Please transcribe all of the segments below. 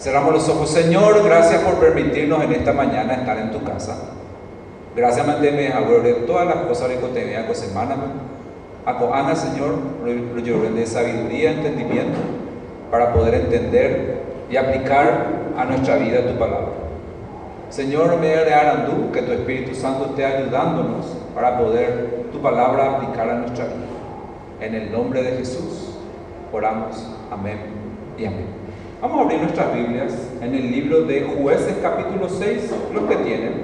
Cerramos los ojos. Señor, gracias por permitirnos en esta mañana estar en tu casa. Gracias, manteme a de todas las cosas que te vean con semana. Ana, Señor, lo lloren de sabiduría, entendimiento, para poder entender y aplicar a nuestra vida tu palabra. Señor, me tú que tu Espíritu Santo esté ayudándonos para poder tu palabra aplicar a nuestra vida. En el nombre de Jesús, oramos. Amén y amén. Vamos a abrir nuestras Biblias en el libro de Jueces capítulo 6, los que tienen.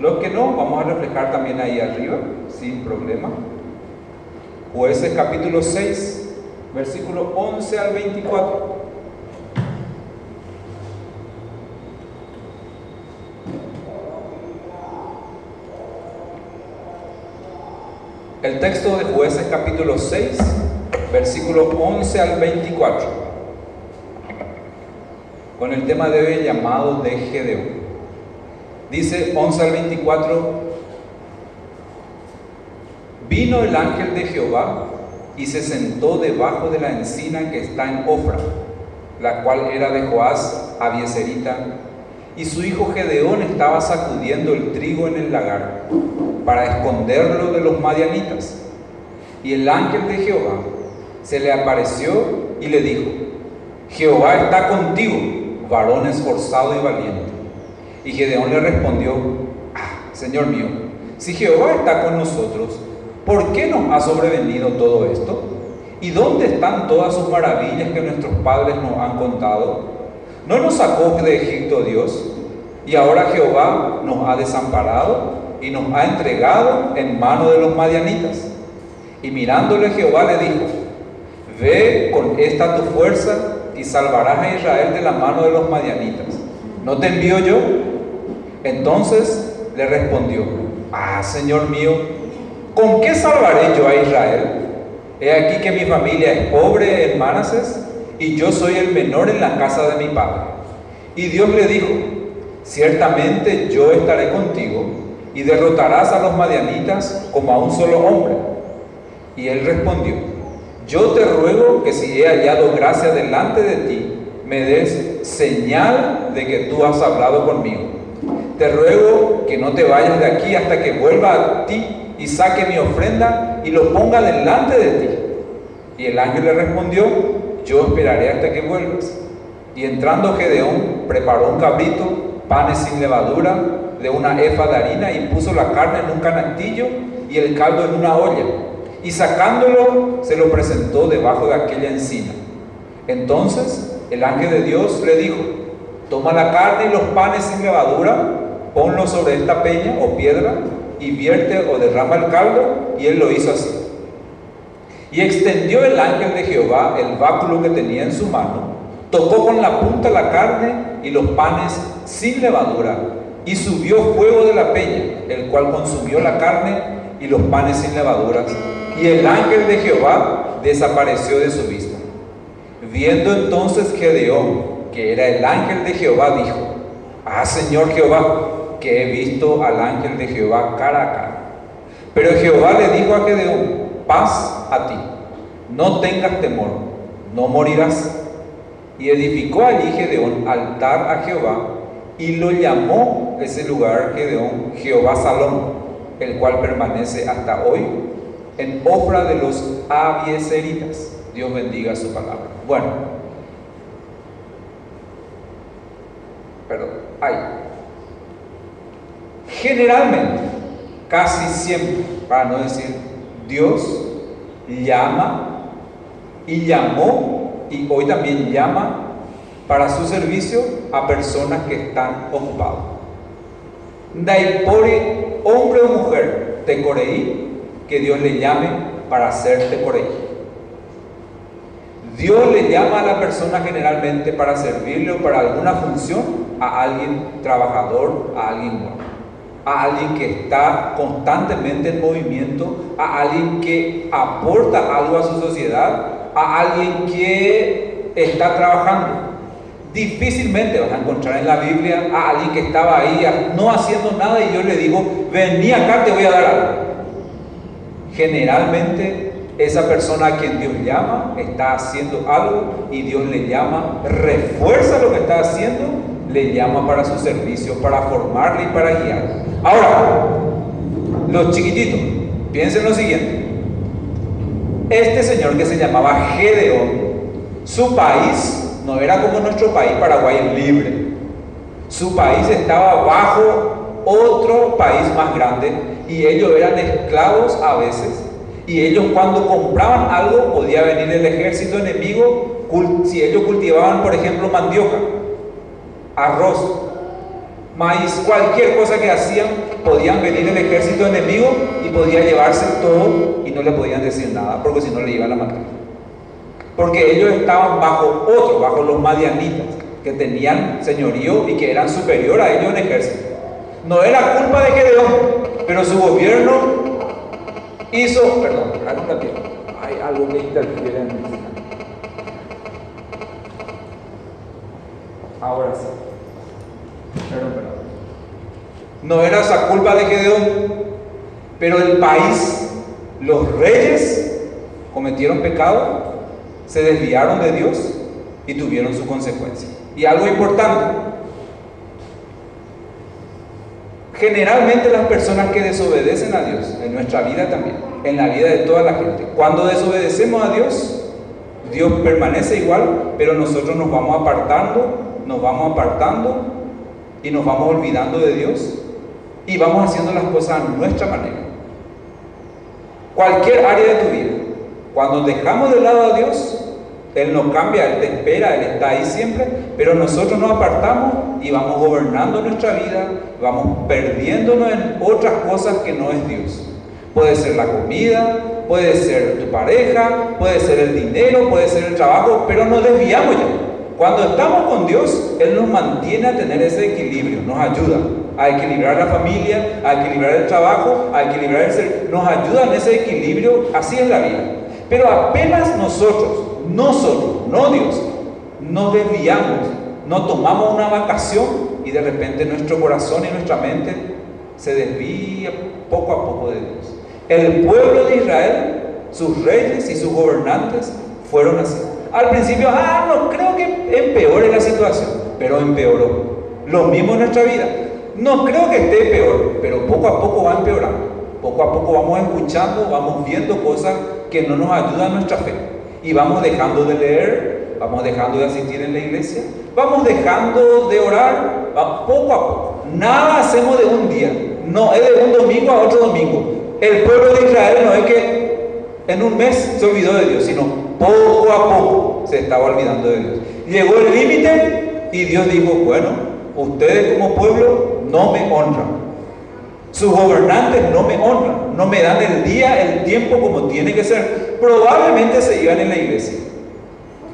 Los que no, vamos a reflejar también ahí arriba, sin problema. Jueces capítulo 6, versículo 11 al 24. El texto de Jueces capítulo 6, versículo 11 al 24 con el tema de hoy llamado de Gedeón. Dice 11 al 24, vino el ángel de Jehová y se sentó debajo de la encina que está en Ofra, la cual era de Joás Abieserita, y su hijo Gedeón estaba sacudiendo el trigo en el lagar para esconderlo de los madianitas. Y el ángel de Jehová se le apareció y le dijo, Jehová está contigo varón esforzado y valiente. Y Gedeón le respondió, ah, Señor mío, si Jehová está con nosotros, ¿por qué nos ha sobrevenido todo esto? ¿Y dónde están todas sus maravillas que nuestros padres nos han contado? ¿No nos sacó de Egipto Dios? Y ahora Jehová nos ha desamparado y nos ha entregado en mano de los madianitas. Y mirándole Jehová le dijo, ve con esta tu fuerza y salvarás a Israel de la mano de los madianitas. ¿No te envío yo? Entonces le respondió, ah, Señor mío, ¿con qué salvaré yo a Israel? He aquí que mi familia es pobre en Manases y yo soy el menor en la casa de mi padre. Y Dios le dijo, ciertamente yo estaré contigo y derrotarás a los madianitas como a un solo hombre. Y él respondió, yo te ruego que si he hallado gracia delante de ti, me des señal de que tú has hablado conmigo. Te ruego que no te vayas de aquí hasta que vuelva a ti y saque mi ofrenda y lo ponga delante de ti. Y el ángel le respondió, yo esperaré hasta que vuelvas. Y entrando Gedeón, preparó un cabrito, panes sin levadura, de una efa de harina y puso la carne en un canastillo y el caldo en una olla y sacándolo se lo presentó debajo de aquella encina. Entonces el ángel de Dios le dijo, toma la carne y los panes sin levadura, ponlo sobre esta peña o piedra y vierte o derrama el caldo, y él lo hizo así. Y extendió el ángel de Jehová el báculo que tenía en su mano, tocó con la punta la carne y los panes sin levadura, y subió fuego de la peña, el cual consumió la carne y los panes sin levaduras y el ángel de Jehová desapareció de su vista. Viendo entonces Gedeón, que era el ángel de Jehová, dijo, Ah, Señor Jehová, que he visto al ángel de Jehová cara a cara. Pero Jehová le dijo a Gedeón, paz a ti, no tengas temor, no morirás. Y edificó allí Gedeón altar a Jehová y lo llamó ese lugar Gedeón Jehová Salón, el cual permanece hasta hoy en obra de los abieseritas. Dios bendiga su palabra. Bueno, perdón, hay. Generalmente, casi siempre, para no decir Dios, llama y llamó y hoy también llama para su servicio a personas que están ocupadas. Daipori, hombre o mujer, te coreí que Dios le llame para hacerte por ella. Dios le llama a la persona generalmente para servirle o para alguna función a alguien trabajador, a alguien bueno, a alguien que está constantemente en movimiento, a alguien que aporta algo a su sociedad, a alguien que está trabajando. Difícilmente vas a encontrar en la Biblia a alguien que estaba ahí no haciendo nada y yo le digo, vení acá, te voy a dar algo. Generalmente esa persona a quien Dios llama está haciendo algo y Dios le llama, refuerza lo que está haciendo le llama para su servicio, para formarle y para guiar. Ahora, los chiquititos, piensen lo siguiente. Este señor que se llamaba Gedeón, su país no era como nuestro país, Paraguay libre. Su país estaba bajo otro país más grande y ellos eran esclavos a veces. Y ellos cuando compraban algo podía venir el ejército enemigo si ellos cultivaban, por ejemplo, mandioca, arroz, maíz, cualquier cosa que hacían, podían venir el ejército enemigo y podía llevarse todo y no le podían decir nada, porque si no le iban a matar. Porque ellos estaban bajo otro, bajo los madianitas, que tenían señorío y que eran superior a ellos en ejército. No era culpa de Gedeón, pero su gobierno hizo, perdón, hay algo que interfiere en Ahora sí. Perdón, perdón. No era esa culpa de Gedeón, pero el país, los reyes cometieron pecado, se desviaron de Dios y tuvieron su consecuencia. Y algo importante, generalmente las personas que desobedecen a Dios, en nuestra vida también, en la vida de toda la gente, cuando desobedecemos a Dios, Dios permanece igual, pero nosotros nos vamos apartando nos vamos apartando y nos vamos olvidando de Dios y vamos haciendo las cosas a nuestra manera. Cualquier área de tu vida, cuando dejamos de lado a Dios, Él nos cambia, Él te espera, Él está ahí siempre, pero nosotros nos apartamos y vamos gobernando nuestra vida, vamos perdiéndonos en otras cosas que no es Dios. Puede ser la comida, puede ser tu pareja, puede ser el dinero, puede ser el trabajo, pero nos desviamos ya. Cuando estamos con Dios, Él nos mantiene a tener ese equilibrio, nos ayuda a equilibrar la familia, a equilibrar el trabajo, a equilibrar el ser, nos ayuda en ese equilibrio, así es la vida. Pero apenas nosotros, nosotros, no Dios, nos desviamos, no tomamos una vacación y de repente nuestro corazón y nuestra mente se desvía poco a poco de Dios. El pueblo de Israel, sus reyes y sus gobernantes fueron así. Al principio, ah, no creo que empeore la situación, pero empeoró. Lo mismo en nuestra vida. No creo que esté peor, pero poco a poco va empeorando. Poco a poco vamos escuchando, vamos viendo cosas que no nos ayudan a nuestra fe. Y vamos dejando de leer, vamos dejando de asistir en la iglesia, vamos dejando de orar, poco a poco. Nada hacemos de un día, no es de un domingo a otro domingo. El pueblo de Israel no es que en un mes se olvidó de Dios, sino poco a poco se estaba olvidando de Dios. Llegó el límite y Dios dijo, bueno, ustedes como pueblo no me honran. Sus gobernantes no me honran, no me dan el día, el tiempo como tiene que ser. Probablemente se iban en la iglesia,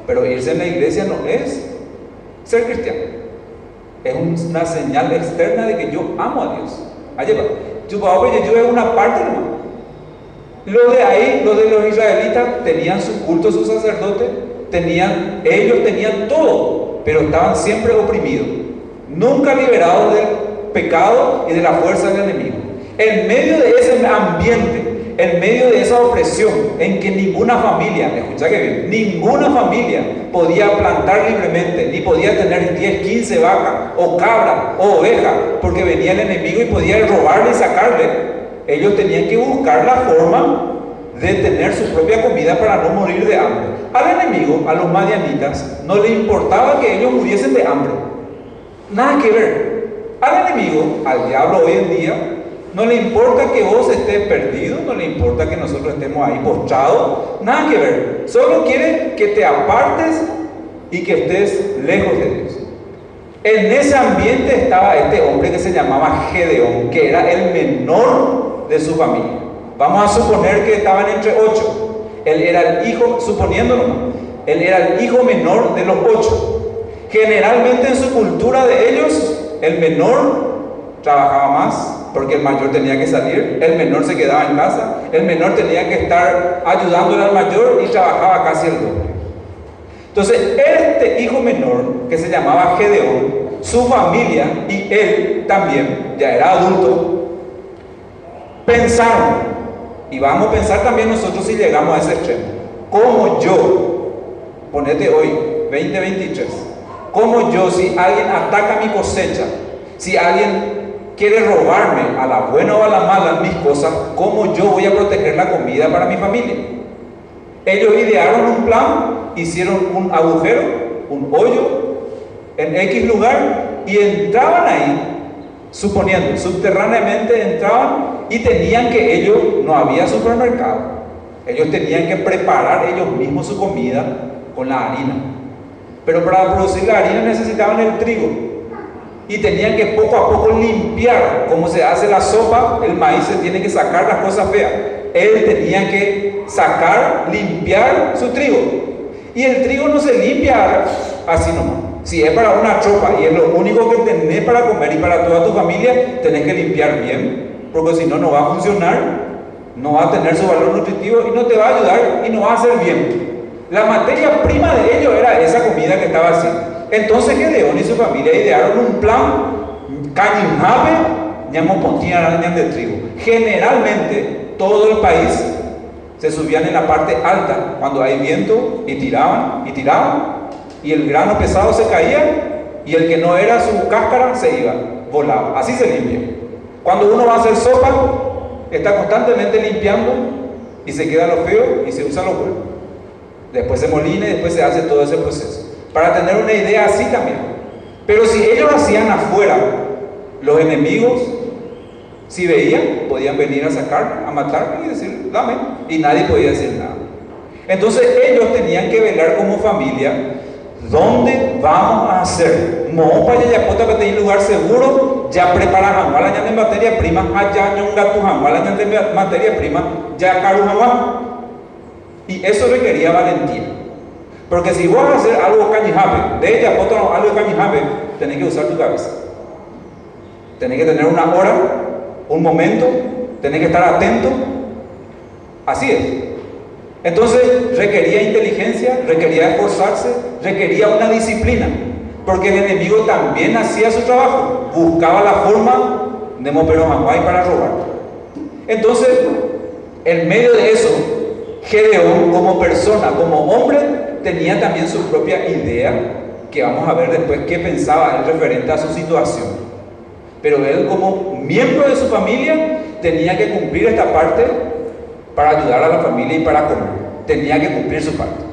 pero irse en la iglesia no es ser cristiano. Es una señal externa de que yo amo a Dios. Allá yo es una parte nomás. Lo de ahí, lo de los israelitas, tenían su culto, su sacerdote, tenían, ellos tenían todo, pero estaban siempre oprimidos, nunca liberados del pecado y de la fuerza del enemigo. En medio de ese ambiente, en medio de esa opresión, en que ninguna familia, escucha que bien, ninguna familia podía plantar libremente, ni podía tener 10, 15 vacas, o cabra, o oveja, porque venía el enemigo y podía robarle y sacarle ellos tenían que buscar la forma de tener su propia comida para no morir de hambre. Al enemigo, a los madianitas, no le importaba que ellos muriesen de hambre. Nada que ver. Al enemigo, al diablo hoy en día, no le importa que vos estés perdido, no le importa que nosotros estemos ahí postrados, nada que ver. Solo quiere que te apartes y que estés lejos de Dios. En ese ambiente estaba este hombre que se llamaba Gedeón, que era el menor de su familia. Vamos a suponer que estaban entre ocho. Él era el hijo, suponiéndolo, él era el hijo menor de los ocho. Generalmente en su cultura de ellos, el menor trabajaba más porque el mayor tenía que salir, el menor se quedaba en casa, el menor tenía que estar ayudándole al mayor y trabajaba casi el doble. Entonces, este hijo menor, que se llamaba Gedeón, su familia y él también, ya era adulto, pensaron, y vamos a pensar también nosotros si llegamos a ese extremo, como yo, ponete hoy, 2023, ¿cómo yo, si alguien ataca mi cosecha, si alguien quiere robarme a la buena o a la mala mis cosas, ¿cómo yo voy a proteger la comida para mi familia? Ellos idearon un plan, hicieron un agujero, un hoyo en X lugar y entraban ahí, suponiendo, subterráneamente entraban y tenían que ellos, no había supermercado, ellos tenían que preparar ellos mismos su comida con la harina. Pero para producir la harina necesitaban el trigo y tenían que poco a poco limpiar, como se hace la sopa, el maíz se tiene que sacar las cosas feas. Él tenía que sacar, limpiar su trigo. Y el trigo no se limpia así nomás. Si es para una tropa y es lo único que tenés para comer y para toda tu familia, tenés que limpiar bien, porque si no, no va a funcionar, no va a tener su valor nutritivo y no te va a ayudar y no va a ser bien. La materia prima de ello era esa comida que estaba así. Entonces Gedeón y su familia idearon un plan cañimabe, de trigo. Generalmente todo el país se subían en la parte alta cuando hay viento y tiraban y tiraban y el grano pesado se caía y el que no era su cáscara se iba, volaba. Así se limpia. Cuando uno va a hacer sopa, está constantemente limpiando y se queda lo feo y se usa lo bueno. Después se molina y después se hace todo ese proceso para tener una idea así también. Pero si ellos hacían afuera, los enemigos, si veían, podían venir a sacar, a matarme y decir, dame, y nadie podía decir nada. Entonces ellos tenían que velar como familia, ¿dónde vamos a hacer? No para allá, que tenéis lugar seguro, ya preparan jamás la de materia prima, allá un gato jamás la de materia prima, ya jamás. Y eso requería valentía. Porque si vos vas a hacer algo cañijabe, de ella otro algo cañijabe, tenés que usar tu cabeza. Tenés que tener una hora, un momento, tenés que estar atento. Así es. Entonces requería inteligencia, requería esforzarse, requería una disciplina. Porque el enemigo también hacía su trabajo, buscaba la forma de mover para robar. Entonces, en medio de eso, Gedeón como persona, como hombre, tenía también su propia idea, que vamos a ver después qué pensaba él referente a su situación. Pero él como miembro de su familia tenía que cumplir esta parte para ayudar a la familia y para comer. Tenía que cumplir su parte.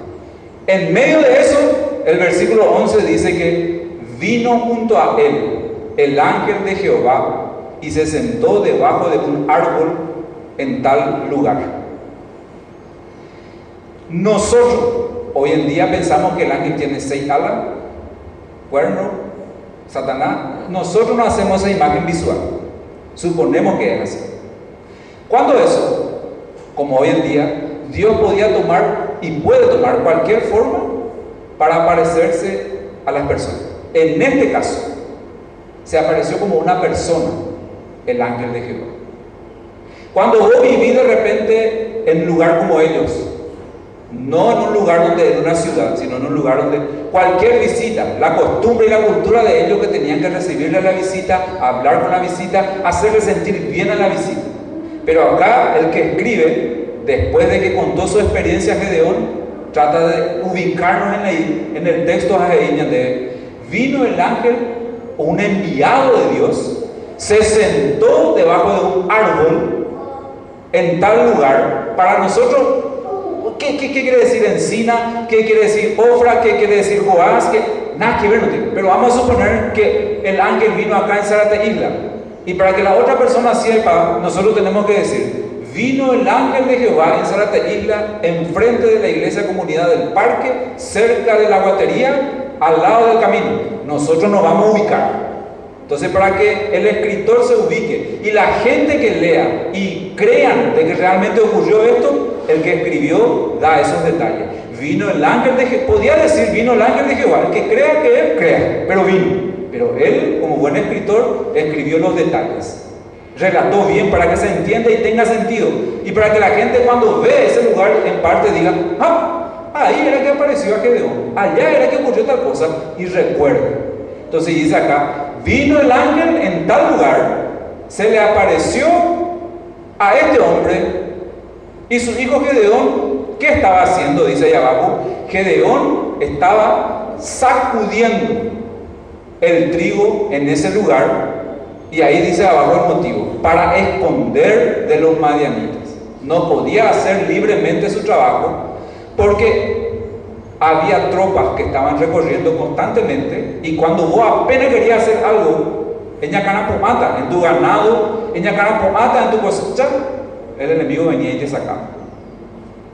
En medio de eso, el versículo 11 dice que vino junto a él el ángel de Jehová y se sentó debajo de un árbol en tal lugar. Nosotros Hoy en día pensamos que el ángel tiene seis alas, cuerno, Satanás. Nosotros no hacemos esa imagen visual. Suponemos que es así. ¿Cuándo eso? Como hoy en día, Dios podía tomar y puede tomar cualquier forma para aparecerse a las personas. En este caso, se apareció como una persona, el ángel de Jehová. Cuando vos vivís de repente en un lugar como ellos, no en un lugar donde, en una ciudad, sino en un lugar donde cualquier visita, la costumbre y la cultura de ellos que tenían que recibirle a la visita, hablar con la visita, hacerle sentir bien a la visita. Pero acá el que escribe, después de que contó su experiencia Gedeón, trata de ubicarnos en, en el texto de vino el ángel, un enviado de Dios, se sentó debajo de un árbol en tal lugar. Para nosotros ¿Qué, quiere decir encina? ¿Qué quiere decir ofra? ¿Qué quiere decir Joás? ¿Qué? Nada que ver no tiene. Pero vamos a suponer que el ángel vino acá en Zárate Isla. Y para que la otra persona sepa, nosotros tenemos que decir, vino el ángel de Jehová en Zárate Isla, enfrente de la iglesia comunidad del parque, cerca de la guatería, al lado del camino. Nosotros nos vamos a ubicar. Entonces, para que el escritor se ubique y la gente que lea y crean de que realmente ocurrió esto, el que escribió da esos detalles. Vino el ángel de Jehová, podía decir vino el ángel de Jehová, el que crea que él crea, pero vino. Pero él, como buen escritor, escribió los detalles. Relató bien para que se entienda y tenga sentido. Y para que la gente cuando ve ese lugar en parte diga, ah, ahí era que apareció a Gedeón, allá era que ocurrió tal cosa, y recuerde. Entonces dice acá, vino el ángel en tal lugar, se le apareció a este hombre y su hijo Gedeón, ¿qué estaba haciendo? Dice ahí abajo, Gedeón estaba sacudiendo el trigo en ese lugar y ahí dice abajo el motivo, para esconder de los madianitas. No podía hacer libremente su trabajo porque había tropas que estaban recorriendo constantemente y cuando vos apenas querías hacer algo, en mata, en tu ganado, en mata, en tu cosecha, el enemigo venía y te sacaba.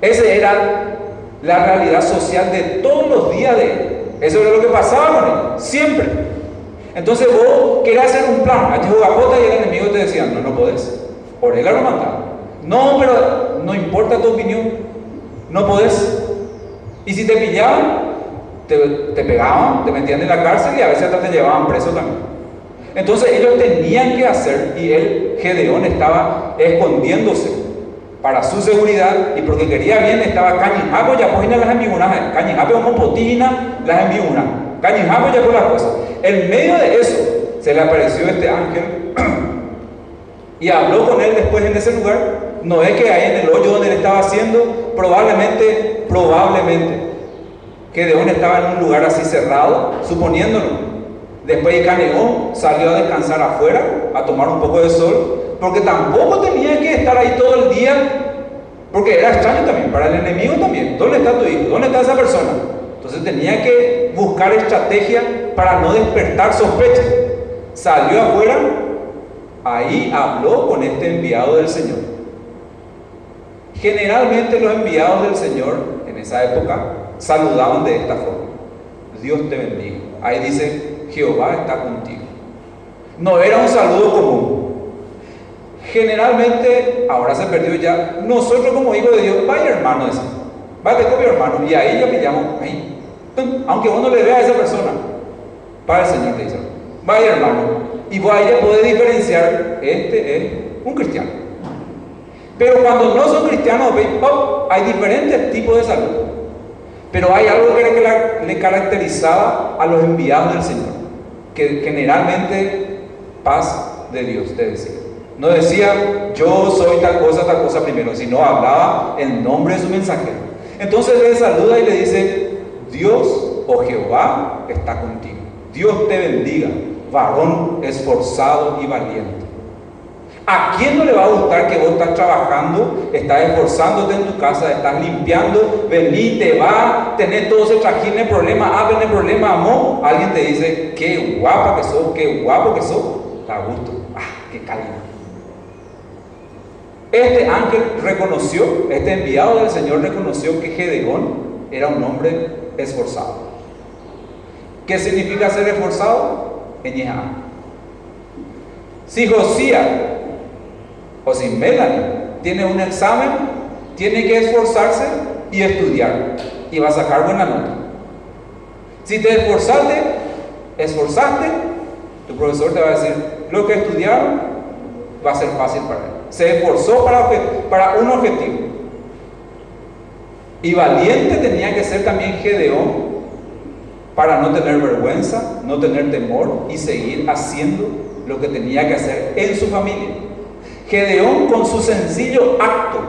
Esa era la realidad social de todos los días de él. Eso era lo que pasaba con él, siempre. Entonces vos querías hacer un plan, a jugapota y el enemigo te decía, no, no podés. Orega lo mataba. No, pero no importa tu opinión, no podés. Y si te pillaban, te, te pegaban, te metían en la cárcel y a veces hasta te llevaban preso también. Entonces ellos tenían que hacer, y él, Gedeón, estaba escondiéndose para su seguridad y porque quería bien, estaba cañijapo ya pues las enviunas, cañijapo como potina las enviunas, cañijapo ya por las cosas. En medio de eso se le apareció este ángel y habló con él después en ese lugar. No es que ahí en el hoyo donde él estaba haciendo, probablemente, probablemente, Gedeón estaba en un lugar así cerrado, suponiéndolo Después Caneón salió a descansar afuera, a tomar un poco de sol, porque tampoco tenía que estar ahí todo el día, porque era extraño también, para el enemigo también. ¿Dónde está tu hijo? ¿Dónde está esa persona? Entonces tenía que buscar estrategia para no despertar sospecha. Salió afuera, ahí habló con este enviado del Señor. Generalmente los enviados del Señor en esa época saludaban de esta forma. Dios te bendiga. Ahí dice, Jehová está contigo. No era un saludo común. Generalmente, ahora se perdió ya, nosotros como hijos de Dios, vaya hermano, ese, vaya mi hermano, y ahí ya pillamos, ahí, aunque uno le vea a esa persona, para el Señor te dice, vaya hermano, y vos ahí ya podés diferenciar, este es un cristiano. Pero cuando no son cristianos, hay diferentes tipos de salud. Pero hay algo que le caracterizaba a los enviados del Señor que generalmente paz de Dios te decía. No decía yo soy tal cosa, tal cosa primero, sino hablaba en nombre de su mensajero. Entonces le saluda y le dice, Dios o Jehová está contigo. Dios te bendiga, varón esforzado y valiente. ¿A quién no le va a gustar que vos estás trabajando, estás esforzándote en tu casa, estás limpiando, vení, te va, tener todo ese trajín de problema, ah, el problema, amor? Alguien te dice, qué guapa que sos, qué guapo que sos, da gusto, ah, qué calidad. Este ángel reconoció, este enviado del Señor reconoció que Gedeón era un hombre esforzado. ¿Qué significa ser esforzado? En Si Josías o si Melanie tiene un examen, tiene que esforzarse y estudiar y va a sacar buena nota. Si te esforzaste, esforzaste, tu profesor te va a decir, lo que estudiaron va a ser fácil para él. Se esforzó para, un objetivo. Y valiente tenía que ser también Gedeón para no tener vergüenza, no tener temor y seguir haciendo lo que tenía que hacer en su familia. Gedeón con su sencillo acto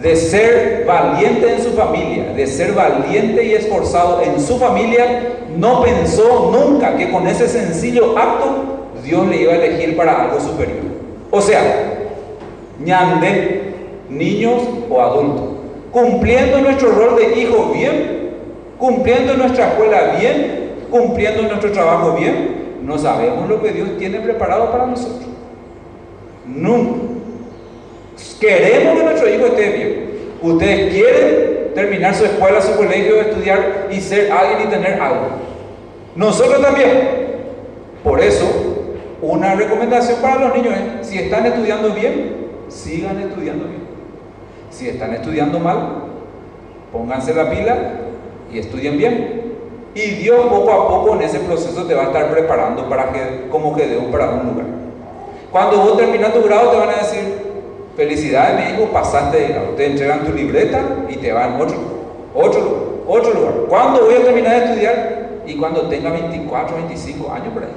de ser valiente en su familia, de ser valiente y esforzado en su familia, no pensó nunca que con ese sencillo acto Dios le iba a elegir para algo superior. O sea, ñande, niños o adultos, cumpliendo nuestro rol de hijo bien, cumpliendo nuestra escuela bien, cumpliendo nuestro trabajo bien, no sabemos lo que Dios tiene preparado para nosotros. Nunca. Queremos que nuestro hijo esté bien. Ustedes quieren terminar su escuela, su colegio, estudiar y ser alguien y tener algo. Nosotros también. Por eso, una recomendación para los niños es, si están estudiando bien, sigan estudiando bien. Si están estudiando mal, pónganse la pila y estudien bien. Y Dios poco a poco en ese proceso te va a estar preparando para que, como para un lugar. Cuando vos terminas tu grado te van a decir, felicidades mi hijo, pasaste de grado. Te entregan tu libreta y te van a otro, otro lugar, otro lugar. ¿Cuándo voy a terminar de estudiar? Y cuando tenga 24, 25 años por ahí.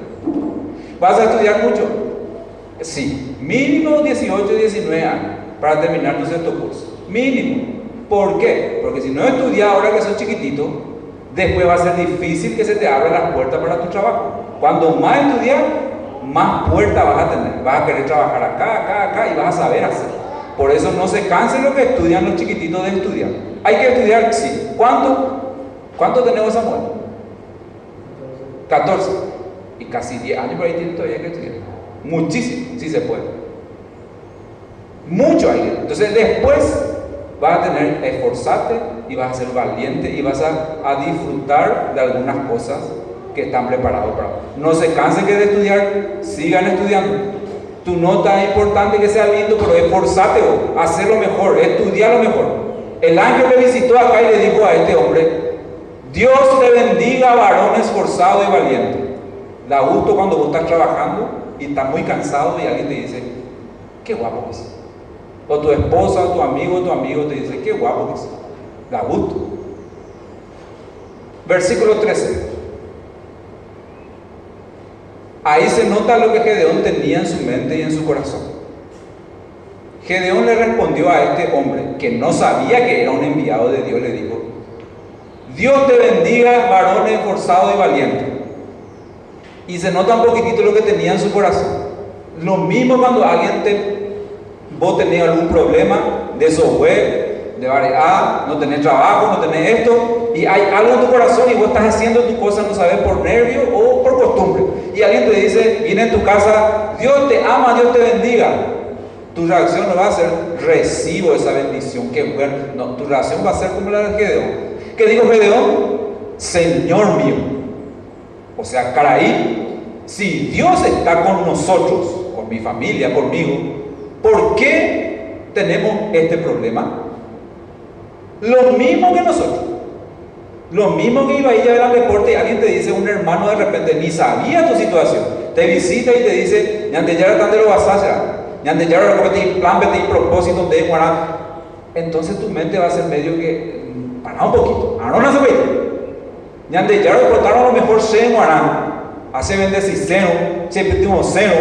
¿Vas a estudiar mucho? Sí, mínimo 18, 19 años para terminar tu cierto curso. Mínimo. ¿Por qué? Porque si no estudias ahora que sos chiquitito, después va a ser difícil que se te abran las puertas para tu trabajo. Cuando más estudias, más puertas vas a tener. Vas a querer trabajar acá, acá, acá y vas a saber hacer. Por eso no se cansen los que estudian los chiquititos de estudiar. Hay que estudiar, sí. ¿Cuánto? ¿Cuánto tenemos Samuel? 14. Y casi 10 años por ahí tiene todavía que estudiar. Muchísimo, si se puede. Mucho hay. Entonces después vas a tener, esforzarte y vas a ser valiente y vas a disfrutar de algunas cosas que están preparados para. No se cansen que de estudiar, sigan estudiando. Tu nota es importante que sea lindo, pero esforzate a hacer lo mejor, estudiar lo mejor. El ángel le visitó acá y le dijo a este hombre, Dios te bendiga, varón esforzado y valiente. Da gusto cuando vos estás trabajando y estás muy cansado y alguien te dice, qué guapo es. O tu esposa, o tu amigo, o tu amigo te dice, qué guapo es. Da gusto. Versículo 13. Ahí se nota lo que Gedeón tenía en su mente y en su corazón. Gedeón le respondió a este hombre, que no sabía que era un enviado de Dios, le dijo, Dios te bendiga, varón esforzado y valiente. Y se nota un poquitito lo que tenía en su corazón. Lo mismo cuando alguien te, vos tenés algún problema de software, de variedad, no tenés trabajo, no tenés esto, y hay algo en tu corazón y vos estás haciendo tu cosa, no sabes por nervio o Y alguien te dice, viene en tu casa, Dios te ama, Dios te bendiga. Tu reacción no va a ser, recibo esa bendición, que bueno, no, tu reacción va a ser como la de Gedeón ¿Qué dijo Gedeón? Señor mío. O sea, Caraí, si Dios está con nosotros, con mi familia, conmigo, ¿por qué tenemos este problema? Lo mismo que nosotros. Lo mismo que iba a ir a ver al reporte y alguien te dice, un hermano de repente ni sabía tu situación, te visita y te dice, ya de lo vas a hacer, te plan, te propósito de Entonces tu mente va a ser medio que para un poquito. Ahora no se ve. Ñande ya lo lo mejor se guarán. Hace seno, siempre tengo seno.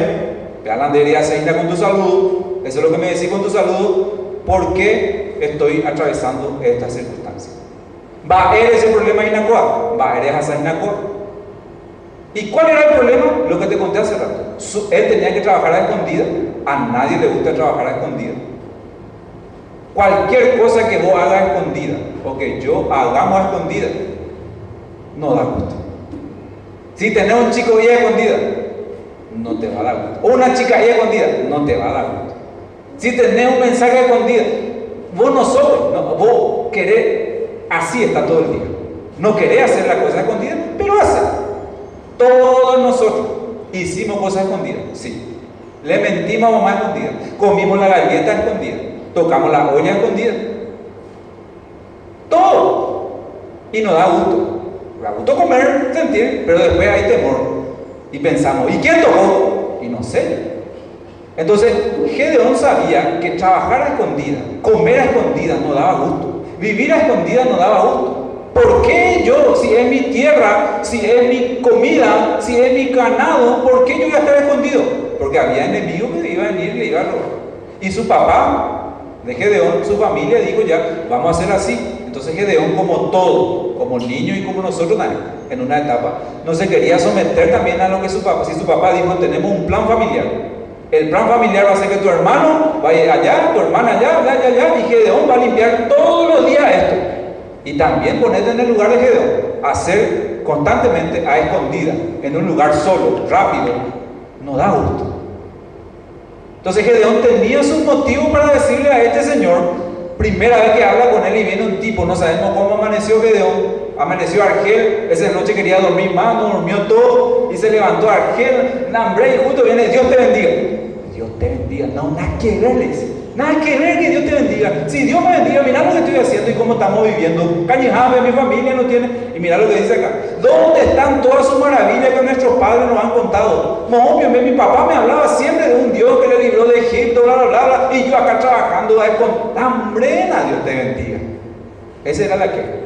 Vean de se con tu saludo. Eso es lo que me decís con tu saludo. ¿Por qué estoy atravesando esta circunstancia? Va a ese problema inacoa. Va a esa inacoa. ¿Y cuál era el problema? Lo que te conté hace rato. Él tenía que trabajar a escondida. A nadie le gusta trabajar a escondida. Cualquier cosa que vos hagas escondida, o que yo hagamos escondida, no da gusto. Si tenés un chico ahí escondida, no te va a dar gusto. O una chica ahí escondida, no te va a dar gusto. Si tenés un mensaje escondido, vos no sos, vos querés, así está todo el día. No querés hacer la cosa escondida, pero hace. Todos nosotros hicimos cosas escondidas, sí. Le mentimos a mamá escondida, comimos la galleta escondida tocamos la olla escondida. Todo. Y nos da gusto. Da gusto comer, sentir, pero después hay temor. Y pensamos, ¿y quién tocó? Y no sé. Entonces, Gedeón sabía que trabajar a escondida, comer a escondida no daba gusto. Vivir a escondida no daba gusto. ¿Por qué yo, si es mi tierra, si es mi comida, si es mi ganado, por qué yo voy a estar escondido? Porque había enemigos que iban a venir y le iban a robar. Y su papá de Gedeón, su familia dijo ya, vamos a hacer así. Entonces Gedeón, como todo, como niño y como nosotros en una etapa, no se quería someter también a lo que su papá, si su papá dijo, tenemos un plan familiar. El plan familiar va a ser que tu hermano vaya allá, tu hermana allá, allá, allá, y Gedeón va a limpiar todos los días esto. Y también ponerte en el lugar de Gedeón, hacer constantemente a escondida, en un lugar solo, rápido, no da gusto. Entonces Gedeón tenía sus motivos para decirle a este señor, primera vez que habla con él y viene un tipo, no sabemos cómo amaneció Gedeón, amaneció Argel, esa noche quería dormir más, no durmió todo y se levantó Argel, hambre y justo viene, Dios te bendiga. Dios te bendiga, no, nada que ver, Nada que ver que Dios te bendiga. Si Dios me bendiga, mira lo que estoy haciendo y cómo estamos viviendo. Cañijame, mi familia no tiene. Y mira lo que dice acá. ¿Dónde están todas sus maravillas que nuestros padres nos han contado? Obvio, mi papá me hablaba siempre de un Dios que le libró de Egipto, bla, bla, bla, y yo acá trabajando con hambrena, Dios te bendiga. Esa era la que.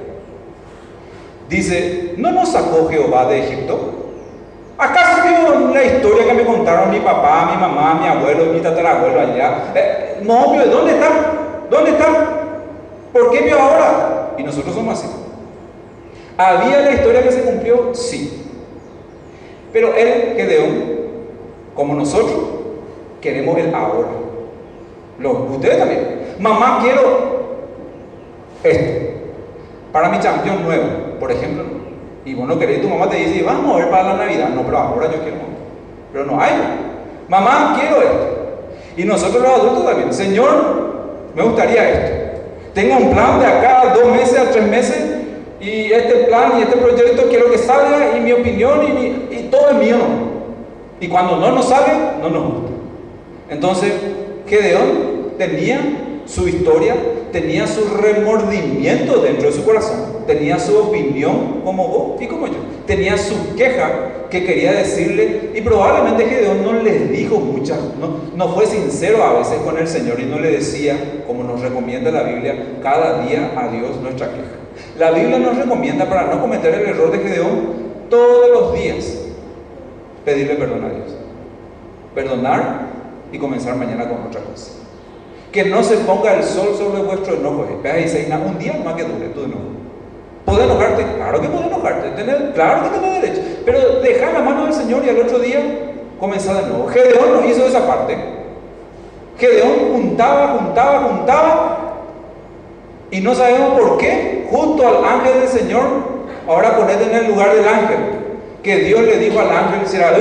Dice, ¿no nos sacó Jehová de Egipto? ¿Acaso vio la historia que me contaron mi papá, mi mamá, mi abuelo, mi tatarabuelo allá? Eh, no, vio, ¿dónde están? ¿Dónde están? ¿Por qué vio ahora? Y nosotros somos así. ¿Había la historia que se cumplió? Sí. Pero él, Gedeón, como nosotros, queremos el ahora. Los, ustedes también. Mamá, quiero esto. Para mi campeón nuevo, por ejemplo. Y vos no querés, tu mamá te dice, vamos a ver para la Navidad. No, pero ahora yo quiero. Pero no hay. Mamá, quiero esto. Y nosotros los adultos también. Señor, me gustaría esto. Tengo un plan de acá a dos meses, a tres meses. Y este plan y este proyecto quiero que salga y mi opinión y, y todo es mío. Y cuando no nos sale, no nos gusta. Entonces, Gedeón tenía su historia, tenía su remordimiento dentro de su corazón, tenía su opinión como vos y como yo, tenía su queja que quería decirle y probablemente Gedeón no les dijo muchas, no, no fue sincero a veces con el Señor y no le decía, como nos recomienda la Biblia, cada día a Dios nuestra queja. La Biblia nos recomienda para no cometer el error de Gedeón todos los días pedirle perdón a Dios. Perdonar y comenzar mañana con otra cosa. Que no se ponga el sol sobre vuestro enojo. Dice, un día más que dure tu enojo. ¿Puede enojarte? Claro que puede enojarte. Claro que tiene derecho. Pero deja la mano del Señor y al otro día comenzar de nuevo. Gedeón no hizo esa parte. Gedeón juntaba, juntaba, juntaba. Y no sabemos por qué, junto al ángel del Señor, ahora ponete en el lugar del ángel. Que Dios le dijo al ángel, será,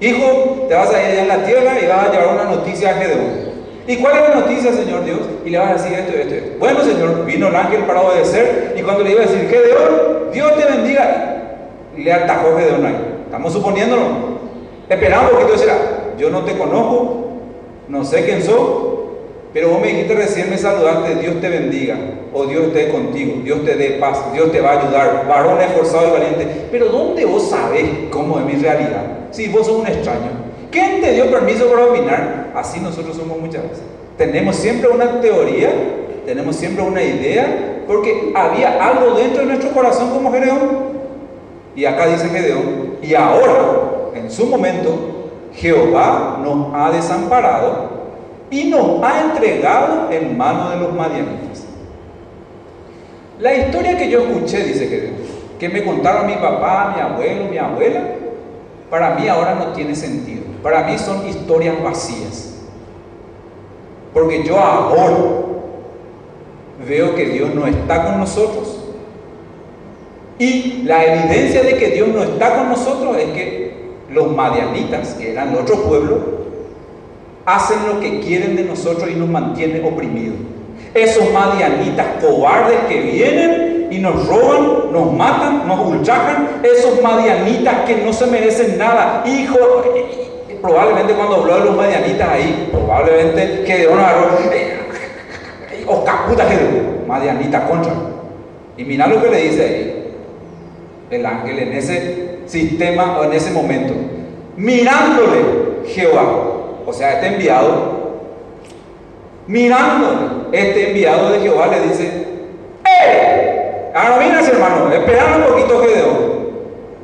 hijo, te vas a ir allá en la tierra y vas a llevar una noticia a Gedeón. ¿Y cuál es la noticia, Señor Dios? Y le vas a decir esto, esto, esto. Bueno, Señor, vino el ángel para obedecer y cuando le iba a decir, Gedeón, Dios te bendiga, le atajó Gedeón ahí. Estamos suponiéndolo. Esperamos que Dios será. Yo no te conozco, no sé quién soy, pero vos me dijiste recién me saludaste, Dios te bendiga, o Dios esté contigo, Dios te dé paz, Dios te va a ayudar, varón esforzado y valiente. Pero ¿dónde vos sabés cómo es mi realidad? Si vos sos un extraño. ¿Quién te dio permiso para opinar? Así nosotros somos muchas. Tenemos siempre una teoría, tenemos siempre una idea, porque había algo dentro de nuestro corazón como Gedeón. Y acá dice Gedeón, y ahora, en su momento, Jehová nos ha desamparado y nos ha entregado en manos de los madianitas. La historia que yo escuché, dice Gedeón, que me contaron mi papá, mi abuelo, mi abuela, para mí ahora no tiene sentido. Para mí son historias vacías. Porque yo ahora veo que Dios no está con nosotros. Y la evidencia de que Dios no está con nosotros es que los madianitas, que eran otro pueblo, hacen lo que quieren de nosotros y nos mantienen oprimidos. Esos madianitas cobardes que vienen y nos roban, nos matan, nos ultrajan, esos madianitas que no se merecen nada, hijo, probablemente cuando habló de los medianitas ahí, probablemente que de una eh, o caputa que medianita contra. Y mira lo que le dice ahí el ángel en ese sistema o en ese momento. Mirándole Jehová, o sea, este enviado, mirándole, este enviado de Jehová le dice, ¡Eh! Ahora mira, hermano, esperando un poquito Gedeón,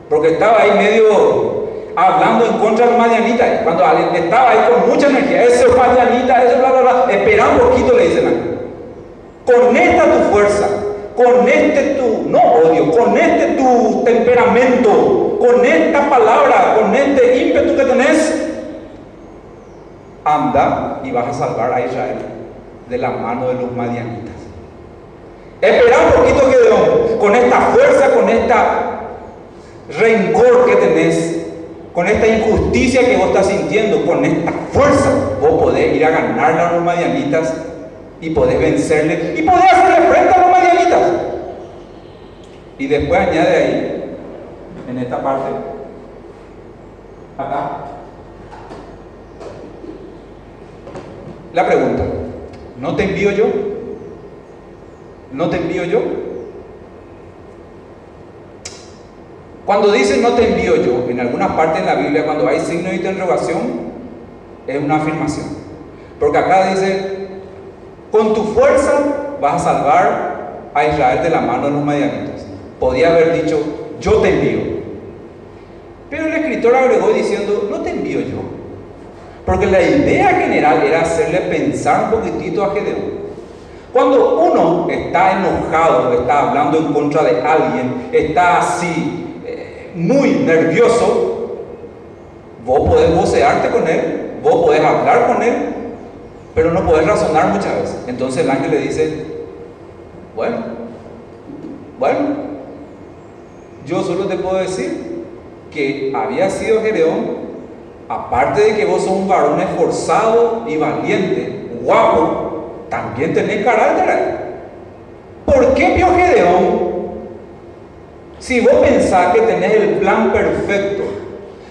porque estaba ahí medio hablando en contra de Madianita, cuando estaba ahí con mucha energía, ese es Madianita, ese bla, bla, bla, espera un poquito, le dicen Con esta tu fuerza, con este tu, no odio, con este tu temperamento, con esta palabra, con este ímpetu que tenés, anda y vas a salvar a Israel de la mano de los madianitas. Espera un poquito, Gedeón, con esta fuerza, con esta rencor que tenés, con esta injusticia que vos estás sintiendo, con esta fuerza, vos podés ir a ganarle a los madianitas y podés vencerle y podés hacerle frente a los madianitas. Y después añade ahí, en esta parte, acá, la pregunta, ¿no te envío yo? ¿No te envío yo? Cuando dice no te envío yo, en algunas partes de la Biblia, cuando hay signo de interrogación, es una afirmación. Porque acá dice, con tu fuerza vas a salvar a Israel de la mano de los medianitas. Podía haber dicho, yo te envío. Pero el escritor agregó diciendo, no te envío yo. Porque la idea general era hacerle pensar un poquitito a Gedeón. Cuando uno está enojado, está hablando en contra de alguien, está así, muy nervioso, vos podés vocearte con él, vos podés hablar con él, pero no podés razonar muchas veces. Entonces el ángel le dice, bueno, bueno, yo solo te puedo decir que había sido Gedeón, aparte de que vos sos un varón esforzado y valiente, guapo, también tenés carácter. ¿Por qué vio Gedeón? Si vos pensás que tenés el plan perfecto,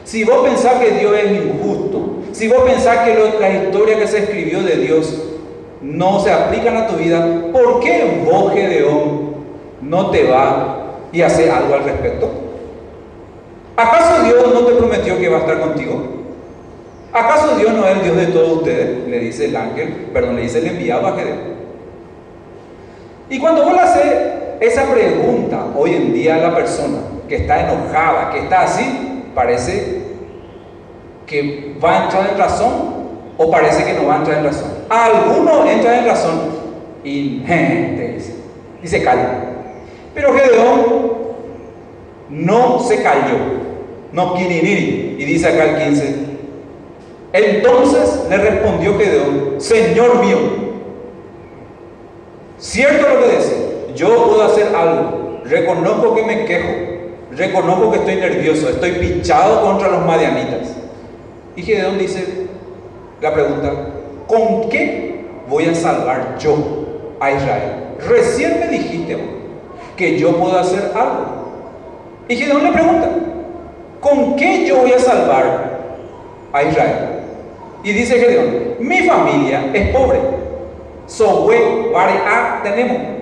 si vos pensás que Dios es injusto, si vos pensás que la historia que se escribió de Dios no se aplican a tu vida, ¿por qué vos, Gedeón, no te va y hace algo al respecto? ¿Acaso Dios no te prometió que va a estar contigo? ¿Acaso Dios no es el Dios de todos ustedes? Le dice el ángel, perdón, le dice el enviado a Gedeón. Y cuando vos le haces esa pregunta hoy en día a la persona que está enojada, que está así, parece que va a entrar en razón o parece que no va a entrar en razón. Algunos entran en razón y te dice, y se calla. Pero Gedeón no se cayó, no ir y dice acá el 15, entonces le respondió Gedeón, Señor mío, cierto lo que dice, yo puedo hacer algo, reconozco que me quejo, reconozco que estoy nervioso, estoy pinchado contra los madianitas. Y Gedeón dice, la pregunta, ¿con qué voy a salvar yo a Israel? Recién me dijiste que yo puedo hacer algo. Y Gedeón le pregunta, ¿con qué yo voy a salvar a Israel? Y dice Gedeón, mi familia es pobre. Sohue, a tenemos.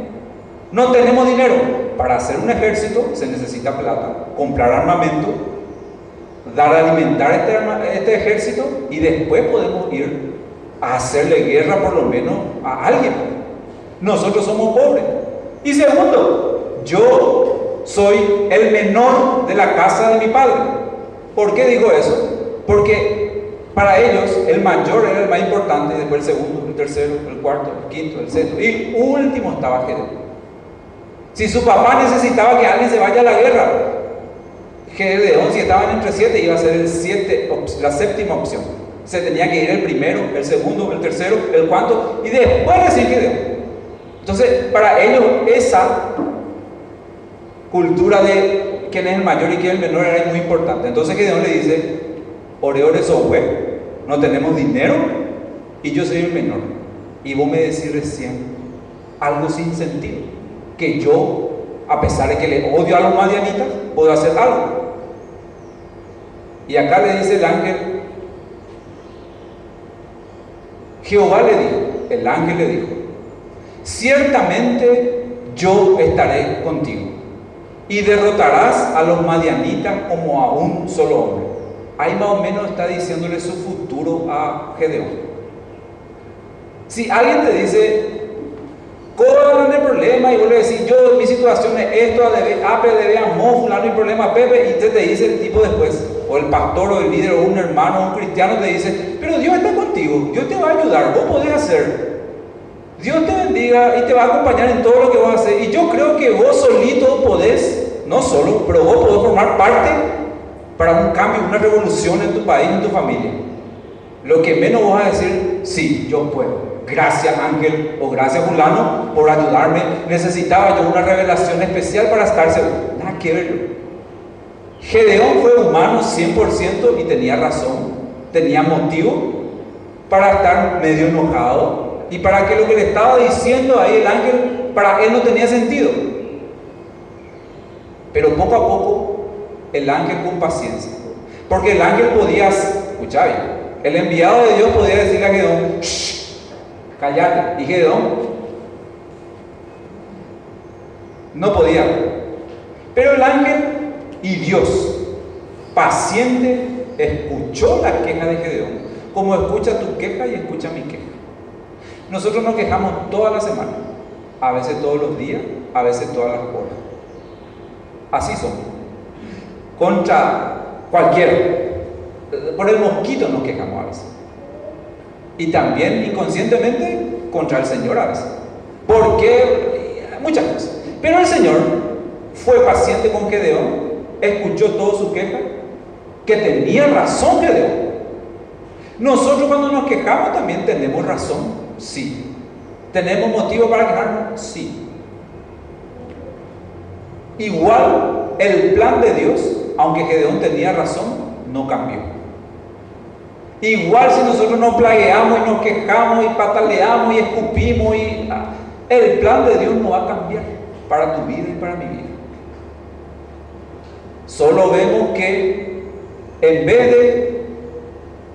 No tenemos dinero. Para hacer un ejército se necesita plata, comprar armamento, dar a alimentar este, este ejército y después podemos ir a hacerle guerra por lo menos a alguien. Nosotros somos pobres. Y segundo, yo soy el menor de la casa de mi padre. ¿Por qué digo eso? Porque para ellos, el mayor era el más importante, después el segundo, el tercero, el cuarto, el quinto, el sexto, y último estaba Gedeón. Si su papá necesitaba que alguien se vaya a la guerra, Gedeón, si estaban entre siete, iba a ser la séptima opción. Se tenía que ir el primero, el segundo, el tercero, el cuarto, y después decir Gedeón. Entonces, para ellos, esa cultura de quién es el mayor y quién es el menor era muy importante. Entonces, Gedeón le dice: Ore, ore, software no tenemos dinero y yo soy el menor. Y vos me decís recién algo sin sentido, que yo, a pesar de que le odio a los madianitas, puedo hacer algo. Y acá le dice el ángel, Jehová le dijo, el ángel le dijo, ciertamente yo estaré contigo y derrotarás a los madianitas como a un solo hombre ahí más o menos está diciéndole su futuro a Gedeón. Si alguien te dice, ¿cuál es el problema? Y vos le decís, yo, mi situación es esto, Ape debe amor, fulano y problema, Pepe, y te, te dice el tipo después, o el pastor o el líder o un hermano o un cristiano te dice, pero Dios está contigo, Dios te va a ayudar, vos podés hacer. Dios te bendiga y te va a acompañar en todo lo que vas a hacer. Y yo creo que vos solito podés, no solo, pero vos podés formar parte para un cambio, una revolución en tu país, en tu familia. Lo que menos vas a decir, sí, yo puedo. Gracias Ángel o gracias Fulano por ayudarme. Necesitaba yo una revelación especial para estar seguro. Nada que ver. Gedeón fue humano 100% y tenía razón. Tenía motivo para estar medio enojado y para que lo que le estaba diciendo ahí el ángel, para él no tenía sentido. Pero poco a poco el ángel con paciencia. Porque el ángel podía, escucha bien, el enviado de Dios podía decirle a Gedeón, cállate. Y Gedeón no podía. Pero el ángel y Dios, paciente, escuchó la queja de Gedeón, como escucha tu queja y escucha mi queja. Nosotros nos quejamos toda la semana, a veces todos los días, a veces todas las horas. Así somos contra cualquiera. Por el mosquito nos quejamos a veces. Y también inconscientemente contra el Señor a veces. ¿Por qué? Muchas cosas. Pero el Señor fue paciente con Gedeón, escuchó todo su queja, que tenía razón Gedeón. Nosotros cuando nos quejamos también tenemos razón, sí. ¿Tenemos motivo para quejarnos? Sí. Igual el plan de Dios, aunque Gedeón tenía razón, no cambió. Igual si nosotros nos plagueamos y nos quejamos y pataleamos y escupimos y ah, el plan de Dios no va a cambiar para tu vida y para mi vida. Solo vemos que en vez de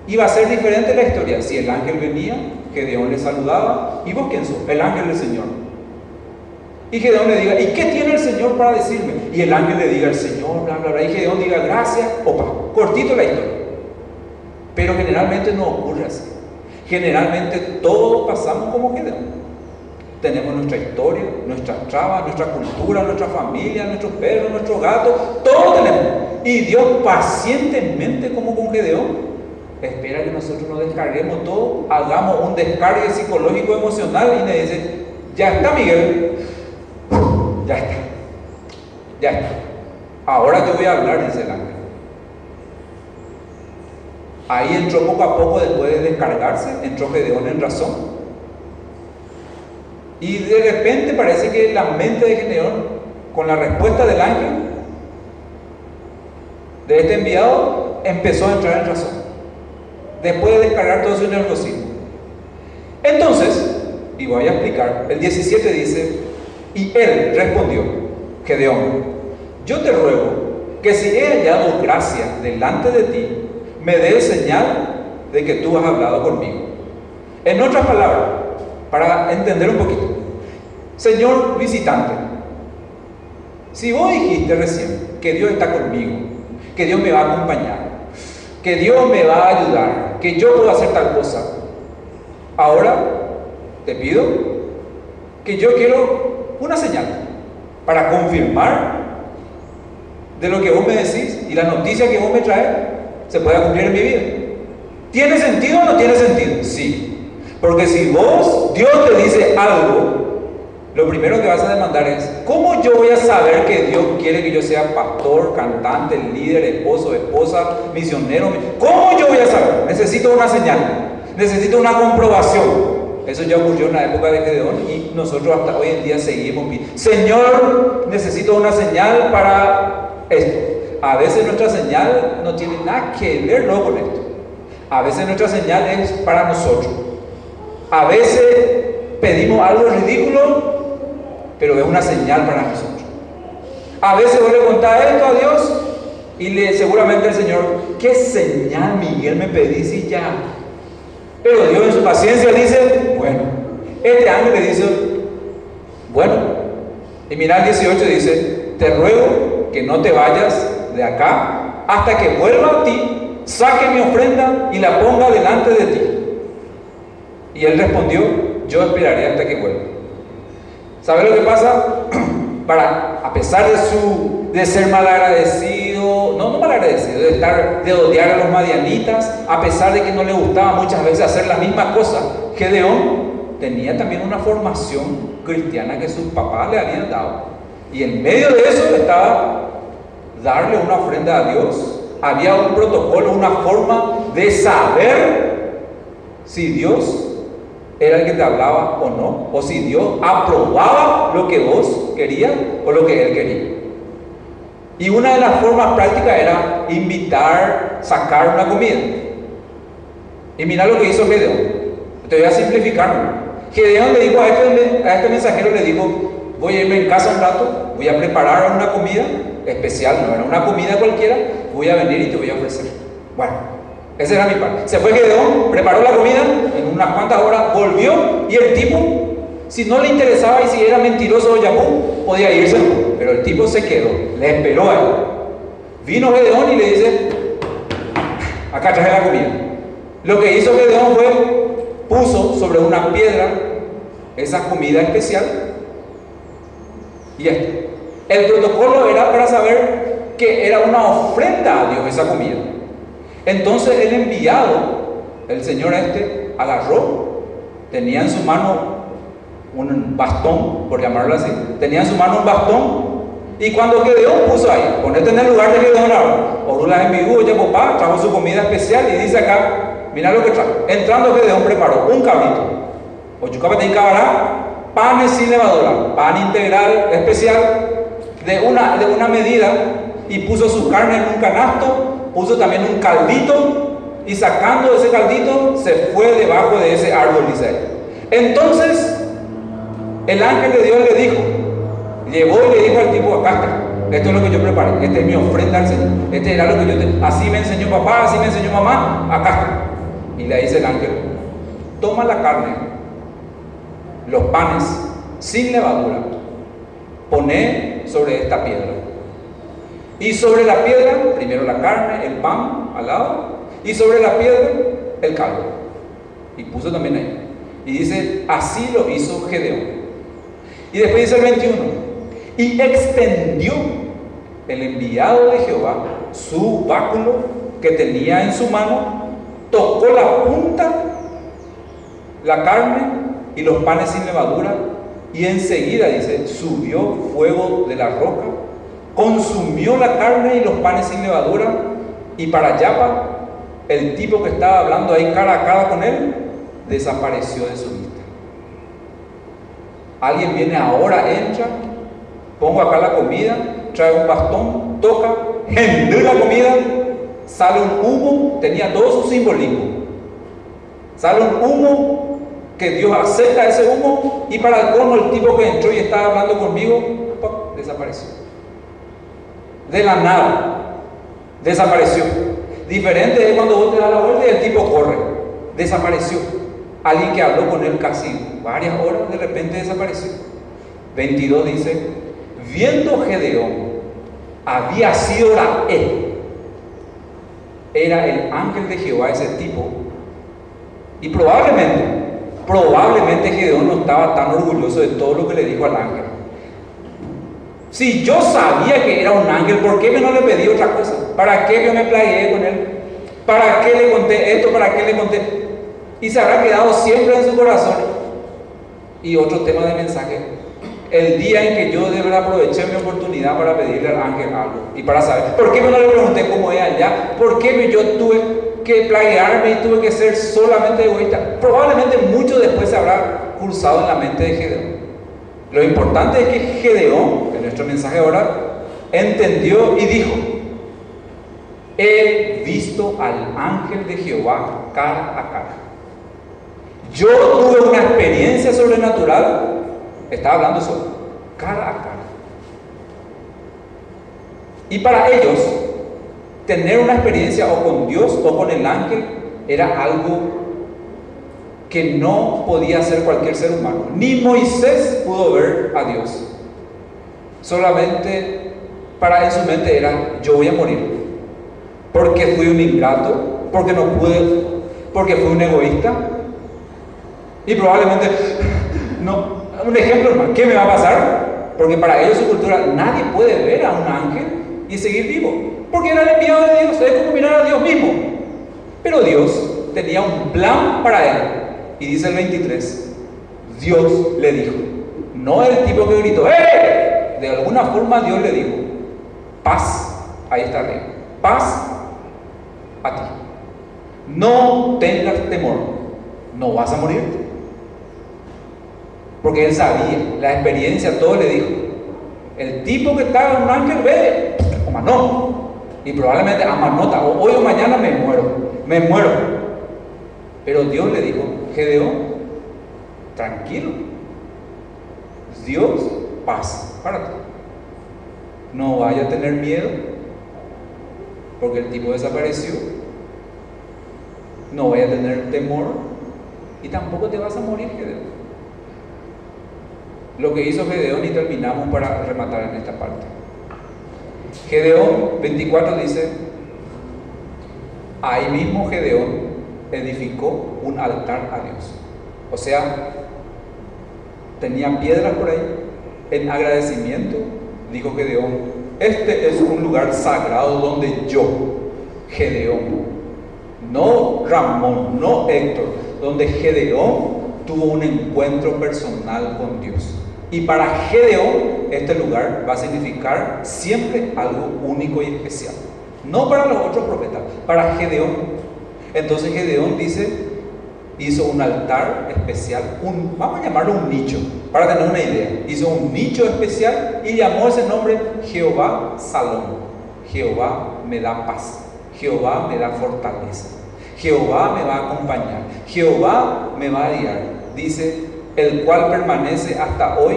iba a ser diferente la historia. Si el ángel venía, Gedeón le saludaba, ¿y vos quién sos? El ángel del Señor. Y Gedeón le diga, ¿y qué tiene el Señor para decirme? Y el ángel le diga, el Señor, bla, bla, bla. Y Gedeón diga, gracias, opa, cortito la historia. Pero generalmente no ocurre así. Generalmente todos pasamos como Gedeón. Tenemos nuestra historia, nuestras trabas, nuestra cultura, nuestra familia, nuestros perros, nuestros gatos, todo tenemos. Y Dios pacientemente, como con Gedeón, espera que nosotros nos descarguemos todo, hagamos un descargue psicológico emocional y me dice, ya está Miguel, ya está, ya está. Ahora yo voy a hablar, dice el ángel. Ahí entró poco a poco, después de descargarse, entró Gedeón en razón. Y de repente parece que la mente de Gedeón, con la respuesta del ángel, de este enviado, empezó a entrar en razón después de descargar todo su nerviosismo. Entonces, y voy a explicar, el 17 dice, y él respondió, Gedeón, yo te ruego que si he hallado gracia delante de ti, me dé señal de que tú has hablado conmigo. En otras palabras, para entender un poquito, Señor visitante, si vos dijiste recién que Dios está conmigo, que Dios me va a acompañar, que Dios me va a ayudar, que yo puedo hacer tal cosa. Ahora te pido que yo quiero una señal para confirmar de lo que vos me decís y la noticia que vos me traes se pueda cumplir en mi vida. ¿Tiene sentido o no tiene sentido? Sí. Porque si vos, Dios te dice algo lo primero que vas a demandar es, ¿cómo yo voy a saber que Dios quiere que yo sea pastor, cantante, líder, esposo, esposa, misionero? ¿Cómo yo voy a saber? Necesito una señal, necesito una comprobación. Eso ya ocurrió en la época de Gedeón y nosotros hasta hoy en día seguimos. Señor, necesito una señal para esto. A veces nuestra señal no tiene nada que ver con esto. A veces nuestra señal es para nosotros. A veces pedimos algo ridículo pero es una señal para nosotros. A veces vos le contás esto a Dios y le, seguramente el Señor, ¿qué señal Miguel me pedís y ya? Pero Dios en su paciencia dice, bueno, este ángel le dice, bueno, y mira el 18 dice, te ruego que no te vayas de acá hasta que vuelva a ti, saque mi ofrenda y la ponga delante de ti. Y él respondió, yo esperaré hasta que vuelva. ¿Sabe lo que pasa? Para, a pesar de, su, de ser malagradecido, no, no malagradecido, de, estar, de odiar a los madianitas, a pesar de que no le gustaba muchas veces hacer la misma cosa, Gedeón tenía también una formación cristiana que sus papás le habían dado. Y en medio de eso estaba darle una ofrenda a Dios. Había un protocolo, una forma de saber si Dios era el que te hablaba o no, o si Dios aprobaba lo que vos querías o lo que Él quería. Y una de las formas prácticas era invitar, sacar una comida. Y mira lo que hizo Gedeón. Te voy a simplificar. Gedeón le dijo a este, a este mensajero, le dijo, voy a irme en casa un rato, voy a preparar una comida especial, no era una comida cualquiera, voy a venir y te voy a ofrecer. Bueno, ese era mi parte. Se fue Gedeón, preparó la comida, en unas cuantas horas volvió y el tipo, si no le interesaba y si era mentiroso o llamó, podía irse. Pero el tipo se quedó, le esperó a él. Vino Gedeón y le dice, acá traje la comida. Lo que hizo Gedeón fue, puso sobre una piedra esa comida especial y esto. El protocolo era para saber que era una ofrenda a Dios esa comida. Entonces el enviado, el señor este, agarró, tenía en su mano un bastón, por llamarlo así. Tenía en su mano un bastón. Y cuando Gedeón puso ahí, ponete en el lugar de Gedeón ahora. Orula en mi ya papá, trajo su comida especial y dice acá, mira lo que trajo. Entrando Gedeón preparó un cabrito. Oyucapatén cabará, panes sin levadura, pan integral especial de una, de una medida y puso su carne en un canasto, puso también un caldito y sacando ese caldito se fue debajo de ese árbol, dice Entonces el ángel de Dios le dijo, llevó y le dijo al tipo, acá esto es lo que yo preparé, esta es mi ofrenda al Señor, este era lo que yo, te, así me enseñó papá, así me enseñó mamá, acá Y le dice el ángel, toma la carne, los panes, sin levadura, poné sobre esta piedra. Y sobre la piedra, primero la carne, el pan al lado, y sobre la piedra, el caldo. Y puso también ahí. Y dice, así lo hizo Gedeón. Y después dice el 21, y extendió el enviado de Jehová su báculo que tenía en su mano, tocó la punta, la carne y los panes sin levadura, y enseguida, dice, subió fuego de la roca, consumió la carne y los panes sin levadura, y para Yapa, el tipo que estaba hablando ahí cara a cara con él, desapareció de su vista. Alguien viene ahora, entra, pongo acá la comida, trae un bastón, toca, gendú la comida, sale un humo, tenía todo su simbolismo. Sale un humo que Dios acepta ese humo y para el colmo el tipo que entró y estaba hablando conmigo, desapareció. De la nada, desapareció. Diferente es cuando vos te das la vuelta y el tipo corre, desapareció. Alguien que habló con él casi varias horas, de repente desapareció. 22 dice, viendo Gedeón, había sido la él. Era el ángel de Jehová ese tipo. Y probablemente, probablemente Gedeón no estaba tan orgulloso de todo lo que le dijo al ángel. Si yo sabía que era un ángel, ¿por qué no le pedí otra cosa? ¿Para qué yo me plagué con él? ¿Para qué le conté esto? ¿Para qué le conté? y se habrá quedado siempre en su corazón. Y otro tema de mensaje, el día en que yo de verdad aproveché mi oportunidad para pedirle al ángel algo y para saber, ¿por qué no le pregunté cómo es allá? ¿Por qué yo tuve que plaguearme y tuve que ser solamente egoísta? Probablemente mucho después se habrá cursado en la mente de Gedeón. Lo importante es que Gedeón, en nuestro mensaje ahora, entendió y dijo, he visto al ángel de Jehová cara a cara. Yo tuve una experiencia sobrenatural, estaba hablando solo, cara a cara. Y para ellos, tener una experiencia o con Dios o con el ángel era algo que no podía hacer cualquier ser humano. Ni Moisés pudo ver a Dios. Solamente para en su mente era, yo voy a morir. Porque fui un ingrato, porque no pude, porque fui un egoísta, y probablemente, no, un ejemplo, ¿qué me va a pasar? Porque para ellos su cultura, nadie puede ver a un ángel y seguir vivo. Porque era el enviado de Dios, es como mirar a Dios mismo. Pero Dios tenía un plan para él. Y dice el 23, Dios le dijo, no el tipo que gritó, ¡eh! De alguna forma Dios le dijo, paz, ahí está rey, paz a ti. No tengas temor, no vas a morir. Porque él sabía, la experiencia, todo le dijo. El tipo que estaba en un ángel ve, no. Y probablemente amanota, o hoy o mañana me muero, me muero. Pero Dios le dijo, Gedeón, tranquilo. Dios, paz para ti. No vaya a tener miedo, porque el tipo desapareció. No vaya a tener temor y tampoco te vas a morir, Gedeón lo que hizo Gedeón y terminamos para rematar en esta parte. Gedeón 24 dice, ahí mismo Gedeón edificó un altar a Dios. O sea, tenía piedras por ahí. En agradecimiento dijo Gedeón, este es un lugar sagrado donde yo, Gedeón, no Ramón, no Héctor, donde Gedeón tuvo un encuentro personal con Dios. Y para Gedeón, este lugar va a significar siempre algo único y especial. No para los otros profetas, para Gedeón. Entonces Gedeón dice, hizo un altar especial, vamos a llamarlo un nicho, para tener una idea. Hizo un nicho especial y llamó ese nombre Jehová Salón. Jehová me da paz. Jehová me da fortaleza. Jehová me va a acompañar. Jehová me va a guiar. Dice, el cual permanece hasta hoy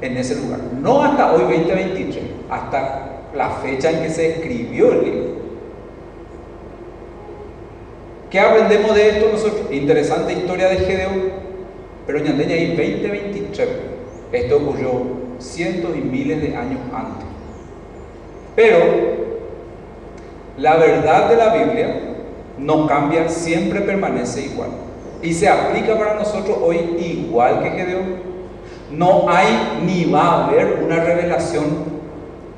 en ese lugar. No hasta hoy 2023, hasta la fecha en que se escribió el libro. ¿Qué aprendemos de esto nosotros? Interesante historia de Gedeón, pero en ahí 2023. Esto ocurrió cientos y miles de años antes. Pero la verdad de la Biblia no cambia, siempre permanece igual. Y se aplica para nosotros hoy igual que Gedeón. No hay ni va a haber una revelación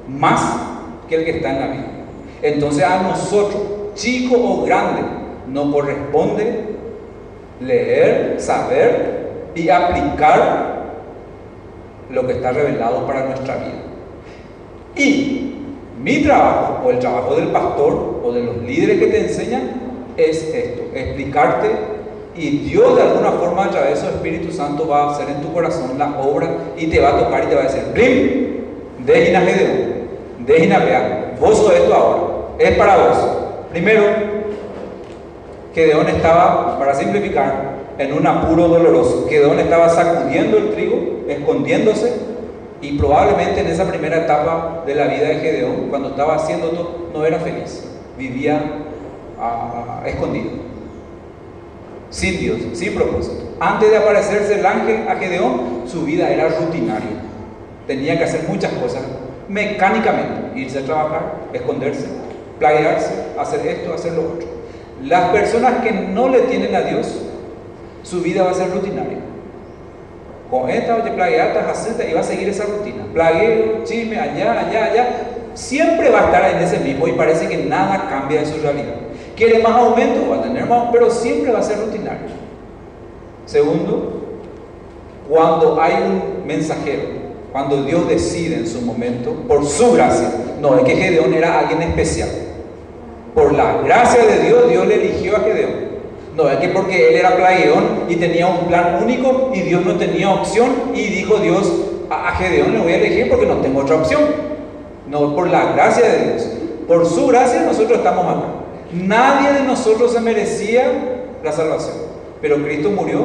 más que el que está en la Biblia. Entonces a nosotros, chico o grande, nos corresponde leer, saber y aplicar lo que está revelado para nuestra vida. Y mi trabajo o el trabajo del pastor o de los líderes que te enseñan es esto, explicarte y Dios de alguna forma a través de su Espíritu Santo va a hacer en tu corazón la obra y te va a tocar y te va a decir, Blim, déjina Gedeón, déjina vea, vos sos esto ahora, es para vos. Primero, Gedeón estaba, para simplificar, en un apuro doloroso. Gedeón estaba sacudiendo el trigo, escondiéndose y probablemente en esa primera etapa de la vida de Gedeón, cuando estaba haciendo todo, no era feliz, vivía ah, escondido, sin Dios, sin propósito. Antes de aparecerse el ángel a Gedeón, su vida era rutinaria. Tenía que hacer muchas cosas mecánicamente, irse a trabajar, esconderse, plaguearse, hacer esto, hacer lo otro. Las personas que no le tienen a Dios, su vida va a ser rutinaria con esta oye plagueata, y va a seguir esa rutina. Plagueo, chisme, allá, allá, allá. Siempre va a estar en ese mismo y parece que nada cambia de su realidad. Quiere más aumento, va a tener más, pero siempre va a ser rutinario. Segundo, cuando hay un mensajero, cuando Dios decide en su momento, por su gracia, no es que Gedeón era alguien especial. Por la gracia de Dios, Dios le eligió a Gedeón. No es que porque él era plagueón y tenía un plan único y Dios no tenía opción y dijo Dios a Gedeón le voy a elegir porque no tengo otra opción. No, por la gracia de Dios. Por su gracia nosotros estamos acá. Nadie de nosotros se merecía la salvación. Pero Cristo murió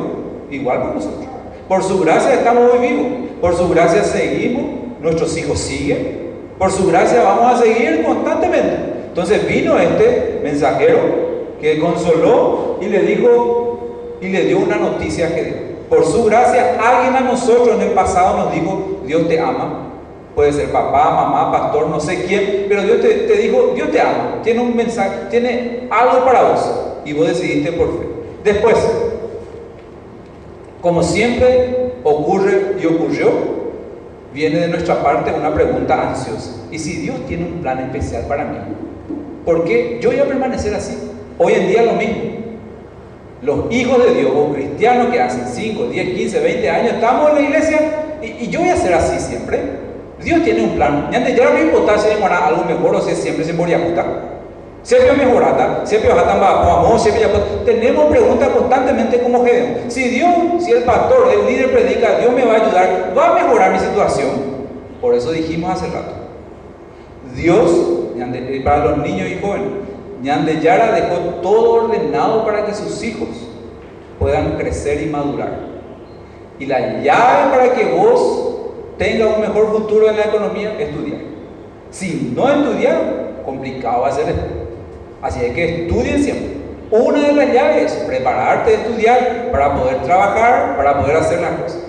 igual por nosotros. Por su gracia estamos hoy vivos. Por su gracia seguimos. Nuestros hijos siguen. Por su gracia vamos a seguir constantemente. Entonces vino este mensajero que consoló y le dijo y le dio una noticia que por su gracia alguien a nosotros en el pasado nos dijo, Dios te ama. Puede ser papá, mamá, pastor, no sé quién, pero Dios te, dijo, Dios te ama, tiene un mensaje, tiene algo para vos y vos decidiste por fe. Después, como siempre ocurre y ocurrió, viene de nuestra parte una pregunta ansiosa. ¿Y si Dios tiene un plan especial para mí? ¿Por qué yo voy a permanecer así? Hoy en día lo mismo. Los hijos de Dios o cristianos que hacen 5, 10, 15, 20 años estamos en la iglesia y, yo voy a ser así siempre. Dios tiene un plan. Y antes ya no importa si demora algo mejor o si siempre se moría puta. Siempre mejorata, siempre amor, siempre Tenemos preguntas constantemente como Gedeón. Si Dios, si el pastor, el líder predica, Dios me va a ayudar, va a mejorar mi situación. Por eso dijimos hace rato. Dios, para los niños y jóvenes, Yara dejó todo ordenado para que sus hijos puedan crecer y madurar. Y la llave para que vos tengas un mejor futuro en la economía es estudiar. Si no estudiar, complicado va a ser Así es que estudien siempre. Una de las llaves es prepararte a estudiar para poder trabajar, para poder hacer las cosas.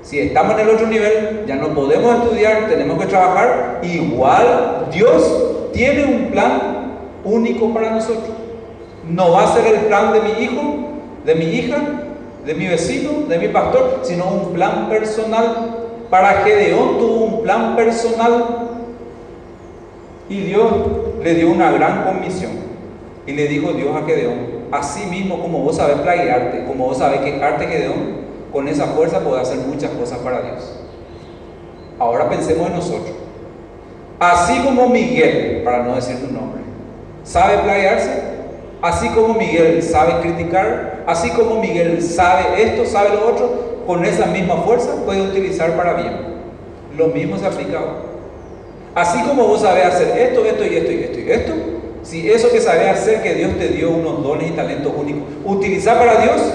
Si estamos en el otro nivel, ya no podemos estudiar, tenemos que trabajar. Igual Dios tiene un plan único para nosotros. No va a ser el plan de mi hijo, de mi hija, de mi vecino, de mi pastor, sino un plan personal. Para Gedeón tuvo un plan personal y Dios le dio una gran comisión. Y le dijo Dios a Gedeón, así mismo como vos sabes plaguearte, como vos sabes quejarte Gedeón, con esa fuerza puede hacer muchas cosas para Dios. Ahora pensemos en nosotros. Así como Miguel, para no decir tu nombre, sabe playarse, así como Miguel sabe criticar, así como Miguel sabe esto, sabe lo otro, con esa misma fuerza puede utilizar para bien. Lo mismo se aplica. Así como vos sabés hacer esto, esto y esto y esto y esto, si eso que sabés hacer, que Dios te dio unos dones y talentos únicos, utilizar para Dios,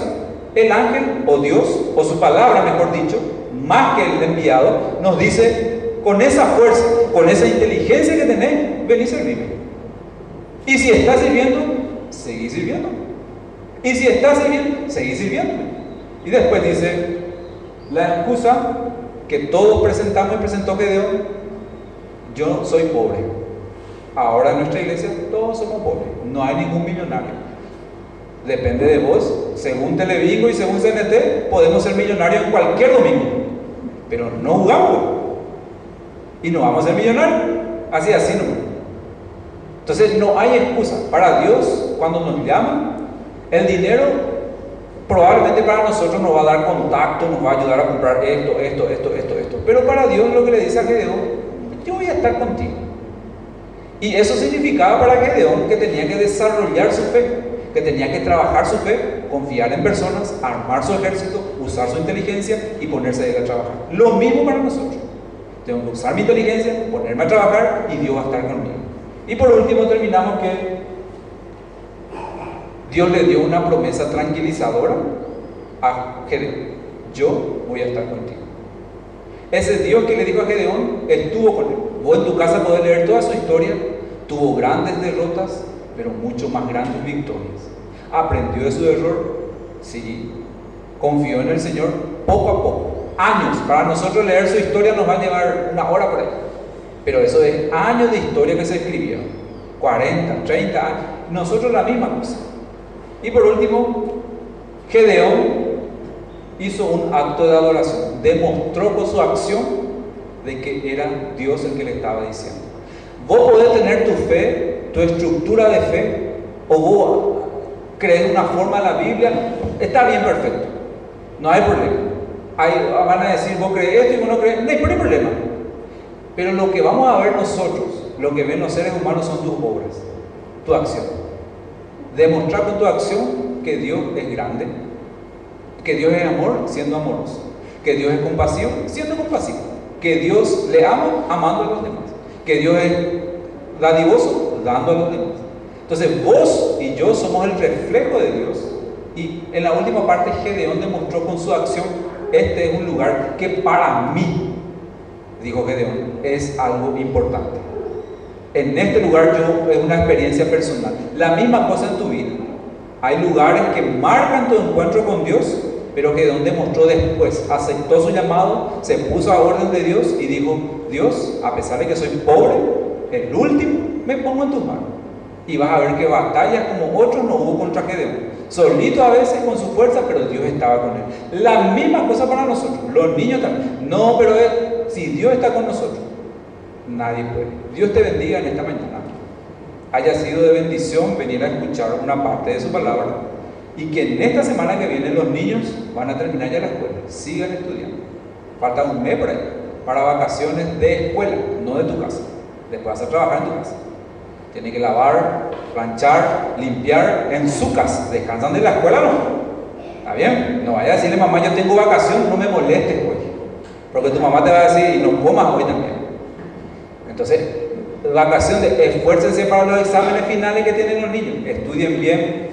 el ángel o Dios, o su palabra mejor dicho, más que el enviado, nos dice, con esa fuerza, con esa inteligencia que tenés, ven y servirme. Y si estás sirviendo, seguí sirviendo. Y si estás sirviendo, seguí sirviendo. Y después dice, la excusa que todos presentamos y presentó Gedeón, yo soy pobre. Ahora en nuestra iglesia todos somos pobres, no hay ningún millonario. Depende de vos, según Televingo y según CNT, podemos ser millonarios en cualquier domingo, pero no jugamos y no vamos a ser millonarios. Así, así no. Entonces no hay excusa. Para Dios, cuando nos llama, el dinero probablemente para nosotros nos va a dar contacto, nos va a ayudar a comprar esto, esto, esto, esto, esto. Pero para Dios lo que le dice a Gedeón, yo voy a estar contigo. Y eso significaba para Gedeón que tenía que desarrollar su fe, que tenía que trabajar su fe, confiar en personas, armar su ejército, usar su inteligencia y ponerse a a trabajar. Lo mismo para nosotros. Tengo que usar mi inteligencia, ponerme a trabajar y Dios va a estar conmigo. Y por último terminamos que Dios le dio una promesa tranquilizadora a Gedeón. Yo voy a estar contigo. Ese Dios que le dijo a Gedeón estuvo con él. Vos en tu casa podés leer toda su historia. Tuvo grandes derrotas, pero mucho más grandes victorias. Aprendió de su error, sí. Confió en el Señor poco a poco años. Para nosotros leer su historia nos va a llevar una hora por ahí. Pero eso es años de historia que se escribió. 40, 30 años. Nosotros la misma cosa. Y por último, Gedeón hizo un acto de adoración. Demostró con su acción de que era Dios el que le estaba diciendo. Vos podés tener tu fe, tu estructura de fe, o vos crees una forma en la Biblia, está bien perfecto. No hay problema van a decir, vos crees esto y vos no crees, no hay problema. Pero lo que vamos a ver nosotros, lo que ven los seres humanos son tus obras, tu acción. Demostrar con tu acción que Dios es grande, que Dios es amor siendo amoroso, que Dios es compasivo siendo compasivo, que Dios le ama amando a los demás, que Dios es dadivoso dando a los demás. Entonces vos y yo somos el reflejo de Dios. Y en la última parte Gedeón demostró con su acción este es un lugar que para mí, dijo Gedeón, es algo importante. En este lugar yo es una experiencia personal. La misma cosa en tu vida. Hay lugares que marcan tu encuentro con Dios, pero Gedeón demostró después, aceptó su llamado, se puso a orden de Dios y dijo, Dios, a pesar de que soy pobre, el último, me pongo en tus manos. Y vas a ver que batallas como otros no hubo contra Gedeón solito a veces con su fuerza, pero Dios estaba con él. La misma cosa para nosotros, los niños también. No, pero si Dios está con nosotros, nadie puede. Dios te bendiga en esta mañana. Haya sido de bendición venir a escuchar una parte de su palabra y que en esta semana que viene los niños van a terminar ya la escuela, sigan estudiando. Falta un mes por ahí para vacaciones de escuela, no de tu casa. Después vas a trabajar en tu casa. Tiene que lavar, planchar, limpiar en su casa. Descansan de la escuela, no. ¿Está bien? No vaya a decirle, mamá, yo tengo vacación, no me molestes hoy. Porque tu mamá te va a decir, y no comas hoy también. Entonces, vacación de esfuércense para los exámenes finales que tienen los niños. Estudien bien,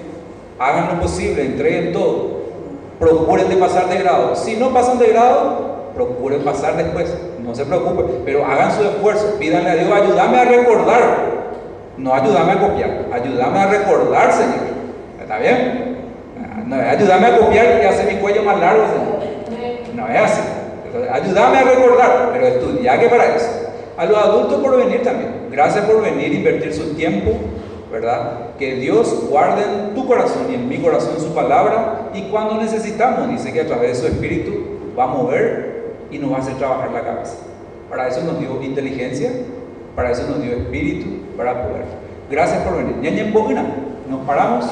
hagan lo posible, entreguen todo. Procuren de pasar de grado. Si no pasan de grado, procuren pasar después. No se preocupen, pero hagan su esfuerzo. Pídanle a Dios, ayúdame a recordar no ayúdame a copiar, ayúdame a recordar, Señor. ¿Está bien? No es ayúdame a copiar y hacer mi cuello más largo, Señor. No es así. ayúdame a recordar, pero estudia que para eso. A los adultos por venir también. Gracias por venir, invertir su tiempo, ¿verdad? Que Dios guarde en tu corazón y en mi corazón su palabra y cuando necesitamos, dice que a través de su espíritu va a mover y nos va a hacer trabajar la cabeza. Para eso nos dio inteligencia, para eso nos dio espíritu, para poder. Gracias por venir. Ñaña Nos paramos.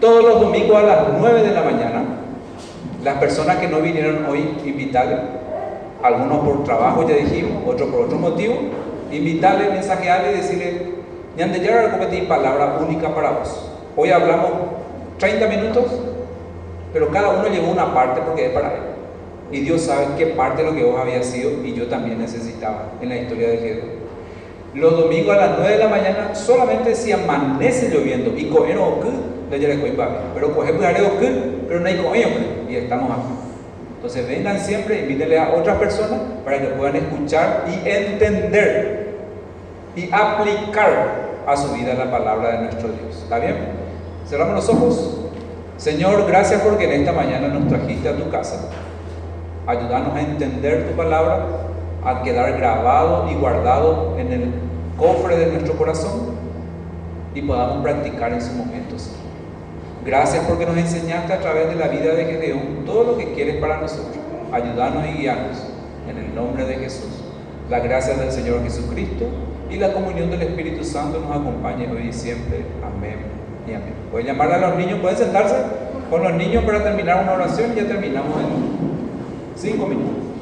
Todos los domingos a las 9 de la mañana, las personas que no vinieron hoy, invitarles, algunos por trabajo ya dijimos, otros por otro motivo, invitarles, mensajearles y decirle, Ñande ya compartir palabra única para vos. Hoy hablamos 30 minutos, pero cada uno llevó una parte porque es para él. Y Dios sabe qué parte de lo que vos había sido y yo también necesitaba en la historia de Jesús. Los domingos a las 9 de la mañana, solamente si amanece lloviendo y coger pero coger pero no hay coger y estamos aquí. Entonces vengan siempre, invítenle a otras personas para que puedan escuchar y entender y aplicar a su vida la palabra de nuestro Dios. ¿Está bien? Cerramos los ojos. Señor, gracias porque en esta mañana nos trajiste a tu casa. Ayúdanos a entender tu palabra, a quedar grabado y guardado en el cofre de nuestro corazón y podamos practicar en sus momentos. Gracias porque nos enseñaste a través de la vida de Gedeón todo lo que quieres para nosotros. Ayúdanos y guiarnos en el nombre de Jesús. La gracia del Señor Jesucristo y la comunión del Espíritu Santo nos acompañe hoy y siempre. Amén y amén. Pueden llamar a los niños, pueden sentarse con los niños para terminar una oración y ya terminamos en cinco minutos.